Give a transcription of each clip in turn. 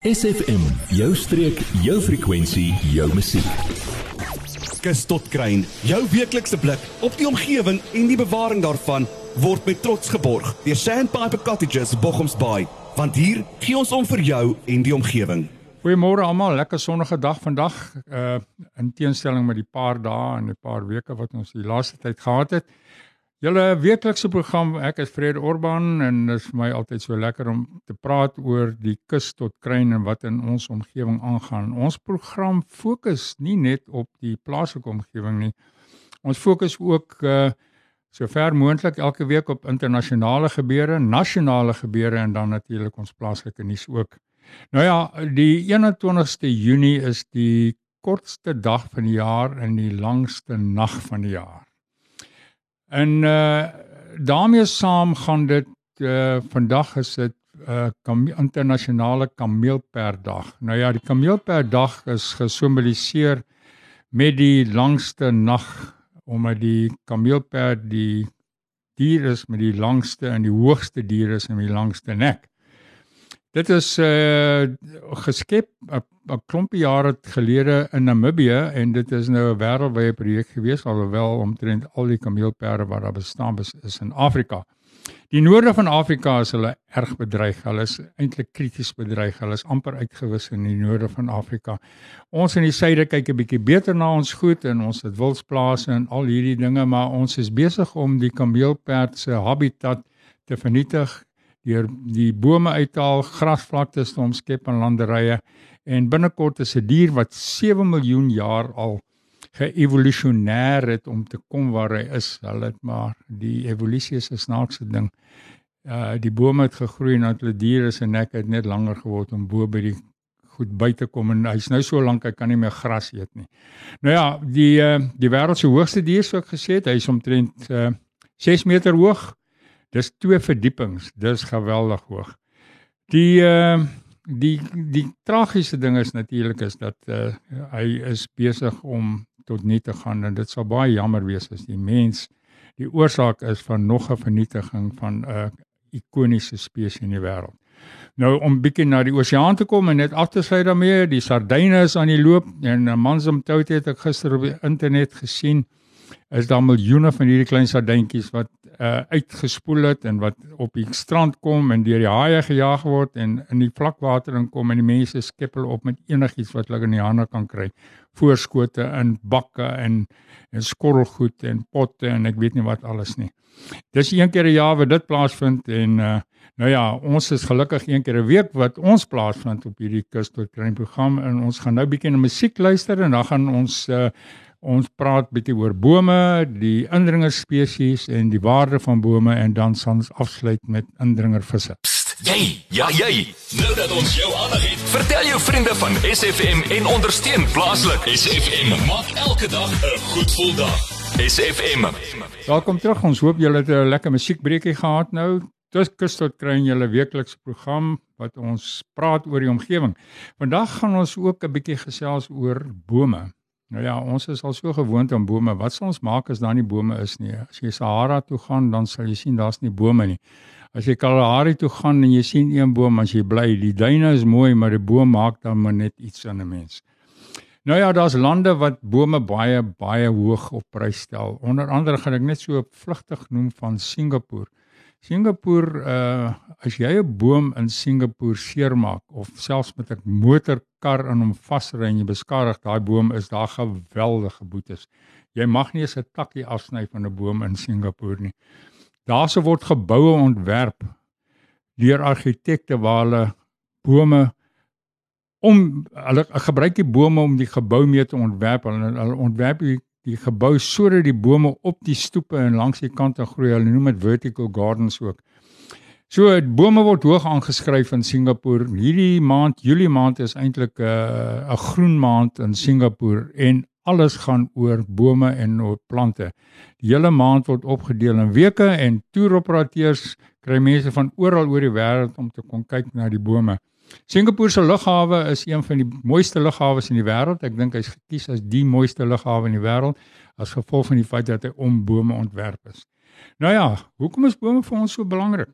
SFM, jou streek, jou frekwensie, jou musiek. Kus tot kruin, jou weeklikse blik op die omgewing en die bewaring daarvan word met trots geborg deur Sandpiper Cottages Bochums Bay, want hier gee ons om vir jou en die omgewing. Goeiemôre almal, lekker sonnige dag vandag. Uh in teenstelling met die paar dae en 'n paar weke wat ons die laaste tyd gehad het. Julle weeklikse program, ek is Fred Orban en dit is vir my altyd so lekker om te praat oor die kus tot kruin en wat in ons omgewing aangaan. Ons program fokus nie net op die plaaslike omgewing nie. Ons fokus ook uh so ver moontlik elke week op internasionale gebeure, nasionale gebeure en dan natuurlik ons plaaslike nuus ook. Nou ja, die 21ste Junie is die kortste dag van die jaar en die langste nag van die jaar. En uh daarmee saam gaan dit uh vandag is dit uh kam internasionale kameelperdag. Nou ja, die kameelperdag is gesimboliseer met die langste nag omdat die kameelperd die dier is met die langste en die hoogste dier is en die langste nek. Dit is uh geskep 'n klompie jare gelede in Namibië en dit is nou 'n wêreldwye projek gewees alhoewel omtrent al die kameelperde wat daar bestaan is, is in Afrika. Die noorde van Afrika is hulle erg bedreig. Hulle is eintlik krities bedreig. Hulle is amper uitgewis in die noorde van Afrika. Ons in die suide kyk 'n bietjie beter na ons goed en ons het wildsplase en al hierdie dinge, maar ons is besig om die kameelperd se habitat te vernietig deur die bome uithaal, grasvlaktes te omskep en landerye en binnekort is 'n dier wat 7 miljoen jaar al geëvolusioneer het om te kom waar hy is. Hulle het maar die evolusie is 'n snaakse ding. Uh die bome het gegroei en hulle diere se nek het net langer geword om bo by die goed buite kom en hy's nou so lank hy kan nie meer gras eet nie. Nou ja, die uh die wêreld se hoogste dier sou ek gesê het, hy's omtrent uh 6 meter hoog Dis twee verdiepings. Dis geweldig hoog. Die uh die die tragiese ding is natuurlik is dat uh hy is besig om tot nie te gaan en dit sal baie jammer wees as die mens die oorsaak is van nog 'n vernietiging van 'n uh, ikoniese spesies in die wêreld. Nou om bietjie na die oseaan te kom en net af te sluit daarmee, die sardyne is aan die loop en 'n man se omtout het ek gister op die internet gesien is daar miljoene van hierdie klein sardyntjies wat uh uitgespoel het en wat op die strand kom en deur die haie gejaag word en in die vlakwater inkom en die mense skep hulle op met enigiets wat hulle in die hande kan kry. Voorskote in bakke en en skorrelgoed en potte en ek weet nie wat alles nie. Dis een keer 'n jaar wat dit plaasvind en uh nou ja, ons is gelukkig een keer 'n week wat ons plaasvind op hierdie kus tot klein program en ons gaan nou bietjie na musiek luister en dan gaan ons uh Ons praat bietjie oor bome, die indringerspesies en die waarde van bome en dan sal ons afsluit met indringervisse. Jy, ja jy. Nou dat ons jou aandag het, vertel jou vriende van SFM en ondersteun plaaslik. SFM maak elke dag 'n goed gevoel dag. SFM. Welkom terug. Ons hoop julle het 'n lekker musiekbreekie gehad nou. Dis kus tot kry in julle weeklikse program wat ons praat oor die omgewing. Vandag gaan ons ook 'n bietjie gesels oor bome. Nou ja, ons is al so gewoond aan bome. Wat sal ons maak as daar nie bome is nie? As jy Sahara toe gaan, dan sal jy sien daar's nie bome nie. As jy Kalahari toe gaan en jy sien een boom, as jy bly, die duine is mooi, maar die boom maak dan maar net iets aan 'n mens. Nou ja, daar's lande wat bome baie baie hoog op prys stel. Onder andere gaan ek net so vlugtig noem van Singapore. Singapore uh as jy 'n boom in Singapore seermaak of selfs met 'n motorkar in hom vasry en jy beskadig daai boom is daar geweldige boetes. Jy mag nie eens 'n takkie afsny van 'n boom in Singapore nie. Daarse word geboue ontwerp deur argitekte waar hulle bome om hulle gebruik die bome om die gebou mee te ontwerp. Hulle, hulle ontwerp die die gebou sodat die bome op die stoepe en langs die kante groei. Hulle noem dit vertical gardens ook. So bome word hoog aangeskryf in Singapore. Hierdie maand, Julie maand is eintlik 'n uh, 'n groen maand in Singapore en alles gaan oor bome en oor plante. Die hele maand word opgedeel in weke en toeroperateurs kry mense van oral oor die wêreld om te kom kyk na die bome. Singapore se lughawe is een van die mooiste lughawes in die wêreld. Ek dink hy's gekies as die mooiste lughawe in die wêreld as gevolg van die feit dat hy om bome ontwerp is. Nou ja, hoekom is bome vir ons so belangrik?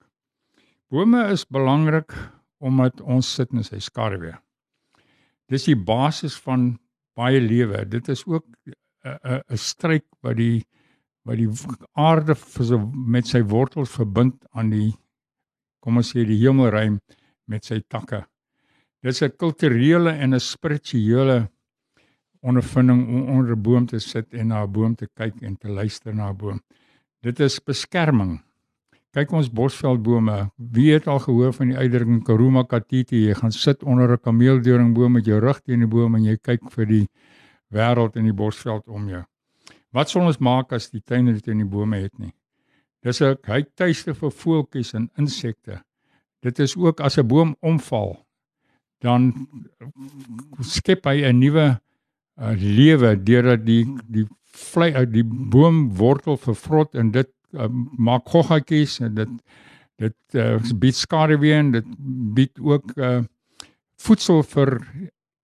Bome is belangrik omdat ons sit in sy skaduwee. Dis die basis van baie lewe. Dit is ook 'n 'n struik wat die wat die aarde met sy wortels verbind aan die kom ons sê die hemelruim met sy takke. Dis 'n kulturele en 'n spirituele ondervinding om onder 'n boom te sit en na 'n boom te kyk en te luister na 'n boom. Dit is beskerming. Kyk ons bosveldbome. Wie het al gehoor van die uitdrukking Karuma Katiti? Jy gaan sit onder 'n kameeldoringboom met jou rug teen die boom en jy kyk vir die wêreld in die bosveld om jou. Wat sal ons maak as die tuinrite in die bome het nie? Dis 'n hy tuiste vir voeltjies en insekte. Dit is ook as 'n boom omval, dan skep hy 'n nuwe uh, lewe deurdat die die vlei uit die boom wortel vervrot en dit uh, maak goggatjies en dit dit uh, bied skaduwee en dit bied ook uh, voedsel vir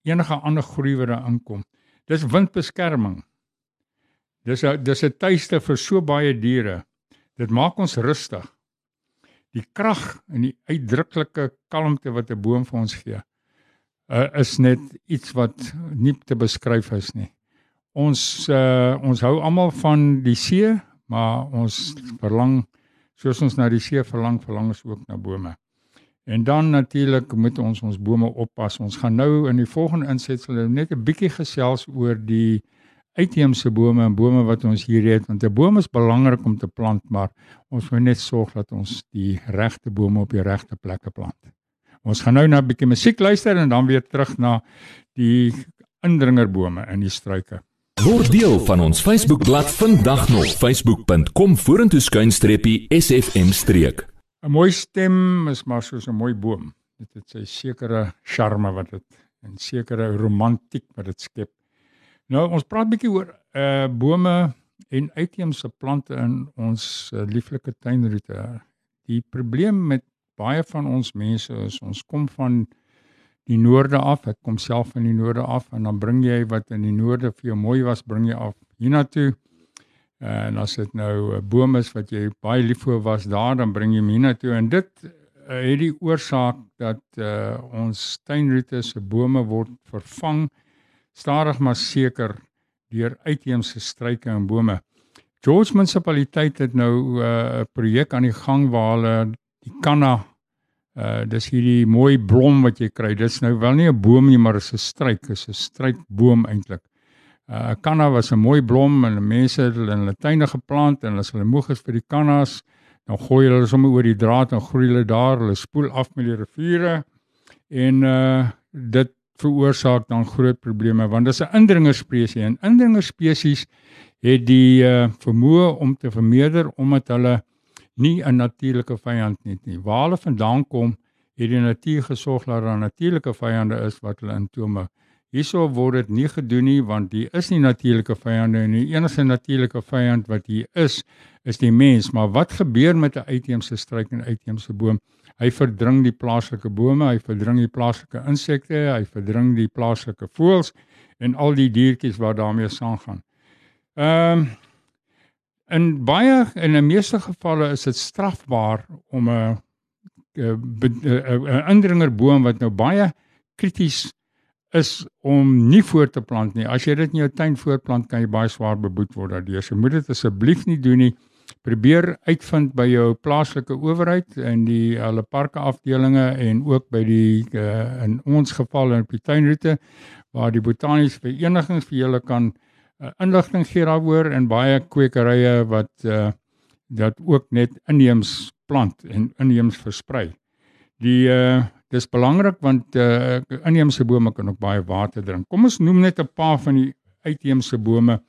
enige ander groei wat daar aankom. Dis windbeskerming. Dis 'n dis 'n tuiste vir so baie diere. Dit maak ons rustig. Die krag en die uitdruklike kalmte wat 'n boom vir ons gee, uh, is net iets wat nie te beskryf is nie. Ons uh, ons hou almal van die see, maar ons verlang soos ons na die see verlang, verlang ons ook na bome. En dan natuurlik moet ons ons bome oppas. Ons gaan nou in die volgende insetsel net 'n bietjie gesels oor die uitheemse bome en bome wat ons hier het want 'n boom is belangrik om te plant, maar ons moet net sorg dat ons die regte bome op die regte plekke plant. Ons gaan nou na 'n bietjie musiek luister en dan weer terug na die indringerbome in die struike. Word deel van ons Facebookblad vandag nog facebook.com vorentoe skuinstreppie sfm streek. 'n Mooi stem is maar soos 'n mooi boom. Dit het sy sekere charme wat dit en sekere romantiek wat dit skep. Nou ons praat bietjie oor uh bome en uitheemse plante in ons uh, lieflike tuinroete. Die probleem met baie van ons mense is ons kom van die noorde af. Ek kom self van die noorde af en dan bring jy wat in die noorde vir jou mooi was, bring jy af hiernatoe. En as dit nou 'n boom is wat jy baie lief vir was daar, dan bring jy hom hiernatoe en dit uh, het die oorsaak dat uh ons tuinroete se bome word vervang stadig maar seker deur uitheemse struike en bome. George munisipaliteit het nou 'n uh, projek aan die gang waar hulle die kanna uh dis hierdie mooi blom wat jy kry. Dit's nou wel nie 'n boom nie, maar is 'n struik, is 'n struikboom eintlik. Uh kanna was 'n mooi blom en mense het hulle in hulle tuine geplant en as hulle moeg is vir die kannas, dan gooi hulle sommer oor die draad en groei hulle daar, hulle spoel af met die riviere en uh dit veroorsaak dan groot probleme want dit is 'n indringerspesies en indringerspesies het die uh, vermoë om te vermeerder omdat hulle nie 'n natuurlike vyand het nie. Waar hulle vandaan kom, het die natuur gesorg dat daar natuurlike vyande is wat hulle intome. Hierso word dit nie gedoen nie want die is nie natuurlike vyande nie. Die enigste natuurlike vyand wat hier is, is die mens. Maar wat gebeur met 'n uitheemse struik en uitheemse boom? Hy verdring die plaaslike bome, hy verdring die plaaslike insekte, hy verdring die plaaslike voëls en al die diertjies wat daarmee saamgaan. Ehm um, in baie en in meeste gevalle is dit strafbaar om 'n 'n indringerboom wat nou baie krities is om nie voort te plant nie. As jy dit in jou tuin voortplant, kan jy baie swaar beboet word daardeur. So moet dit asseblief nie doen nie probeer uitvind by jou plaaslike owerheid en die hulle parke afdelinge en ook by die uh, in ons geval in die tuinroete waar die botaniese verenigings vir julle kan uh, inligting gee daaroor en baie kwekerye wat uh, dat ook net inheems plant en inheems versprei. Die uh, dis belangrik want uh, inheemse bome kan ook baie water drink. Kom ons noem net 'n paar van die uitheemse bome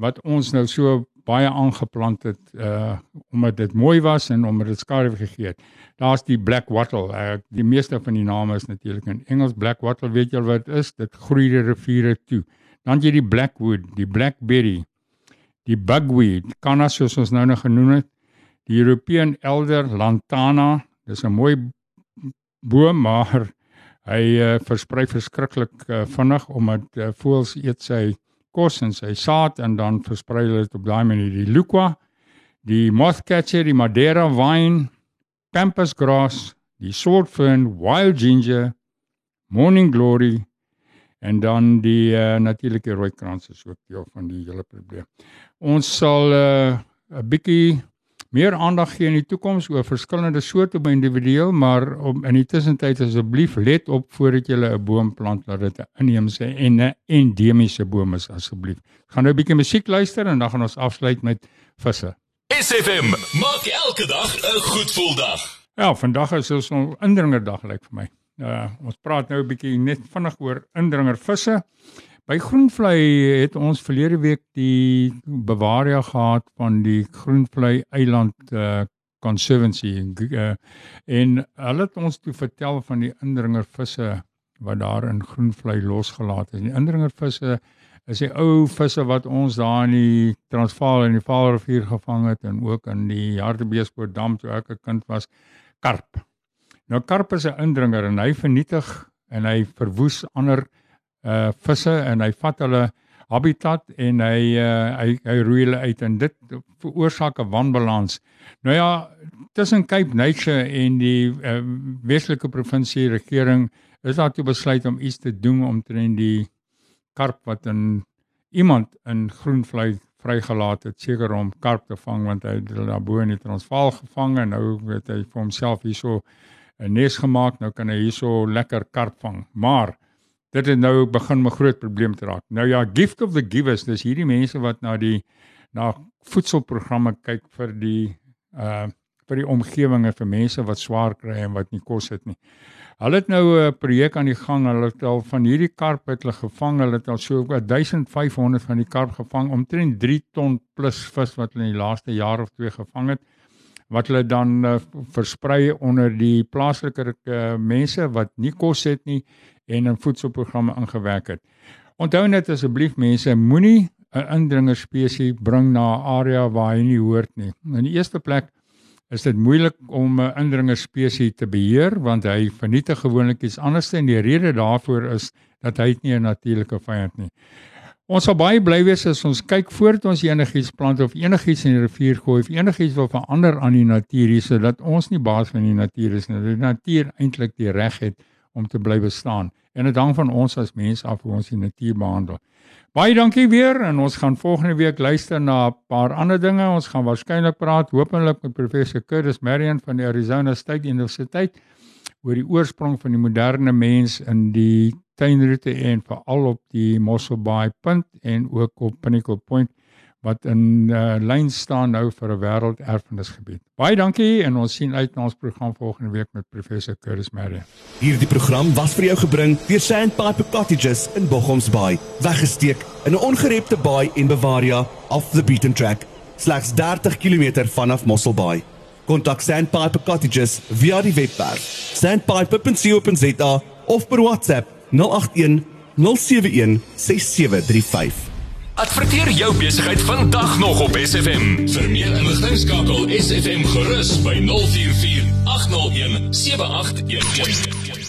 wat ons nou so baie aangeplant het uh omdat dit mooi was en omdat dit skare gegee het. Daar's die black wattle. Uh, die meeste van die name is natuurlik in Engels black wattle. Weet jy wat dit is? Dit groei die riviere toe. Dan jy die blackwood, die blackberry, die bugweed, canna soos ons nou nog genoem het, die European elder lantana. Dis 'n mooi boom, maar hy uh, versprei verskriklik uh, vinnig omdat uh, voëls eet sy kos en sy saad en dan versprei hulle dit op daai manier die lukwa, die mothcatcher, die madeira vine, pampas grass, die Swordfern, Wild Ginger, Morning Glory en dan die uh, natuurlike rooi krans is ook deel van die hele probleem. Ons sal 'n uh, bietjie meer aandag gee in die toekoms oor verskillende soorte by individueel, maar om in die tussentyd asseblief let op voordat jy 'n boom plant dat dit 'n inheemse en 'n endemiese boom is asseblief. Gaan nou 'n bietjie musiek luister en dan gaan ons afsluit met visse. SFM maak elke dag 'n goed gevoel dag. Ja, vandag is ons 'n indringerdag lyk vir my. Uh ons praat nou 'n bietjie net vinnig oor indringervisse. By Groenvlei het ons verlede week die Bavaria gehad van die Groenvlei Eiland uh Conservancy uh, en hulle het ons toe vertel van die indringervisse wat daar in Groenvlei losgelaat is. Die indringervisse is die ou visse wat ons daar in die Transvaal en die Vaalrivier gevang het en ook in die Hartbeespoort dam toe ek 'n kind was, karp. Nou karp is 'n indringer en hy vernietig en hy verwoes ander uh visse en hy vat hulle habitat en hy uh hy hy roei hulle uit en dit veroorsaak 'n wanbalans. Nou ja, tussen Cape Nature en die uh, Weselike provinsie regering is daar toe besluit om iets te doen omtrent die karp wat in iemand in Groenvlei vrygelaat het seker om karp te vang want hy het hulle daarbo in die Transvaal gevang en nou weet hy vir homself hierso 'n nes gemaak nou kan hy hierso lekker karp vang maar dit het nou begin 'n groot probleem te raak. Nou ja, gift of the givers, dis hierdie mense wat na die na voedselprogramme kyk vir die uh vir die omgewinge vir mense wat swaar kry en wat nie kos het nie. Hulle het nou 'n projek aan die gang. Hulle het al van hierdie karp het hulle gevang. Hulle het al so 1500 van die karp gevang, omtrent 3 ton plus vis wat hulle in die laaste jaar of twee gevang het wat hulle dan uh, versprei onder die plaaslike uh, mense wat nie kos het nie en in voedselprogramme ingewerk het. Onthou net asseblief mense, moenie 'n indringer spesies bring na 'n area waar hy nie hoort nie. In die eerste plek is dit moeilik om 'n indringer spesies te beheer want hy vernietig gewoonlik iets anders en die rede daarvoor is dat hy nie 'n natuurlike vyand nie. Ons sal baie bly wees as ons kyk voordat ons enigiets plant of enigiets in die rivier gooi of enigiets wil verander aan die natuur hier sodat ons nie baas van die natuur is nie. Die natuur eintlik die reg het om te bly bestaan. En dit hang van ons as mense af hoe ons die natuur behandel. Baie dankie weer en ons gaan volgende week luister na 'n paar ander dinge. Ons gaan waarskynlik praat hopelik met professor Curtis Marion van die Arizona State Universiteit oor die oorsprong van die moderne mens in die tuinroete en veral op die Mossel Bay punt en ook op Pinnacle Point wat in uh, lyn staan nou vir 'n wêrelderfenisgebied. Baie dankie en ons sien uit na ons program volgende week met professor Curtis Marion. Hierdie program was vir jou gebring deur Sandpiper Cottages in Bochoms Bay, weggesteek in 'n ongerepte baai en Bavaria off the beaten track, slegs 30 km vanaf Mossel Bay. Kontak Sandpiper Cottages via die webwerf sandpiper.co.za of per WhatsApp 081 071 6735. Adverteer jou besigheid vandag nog op SFM. Vir meer inligting skakel SFM gerus by 044 801 7811.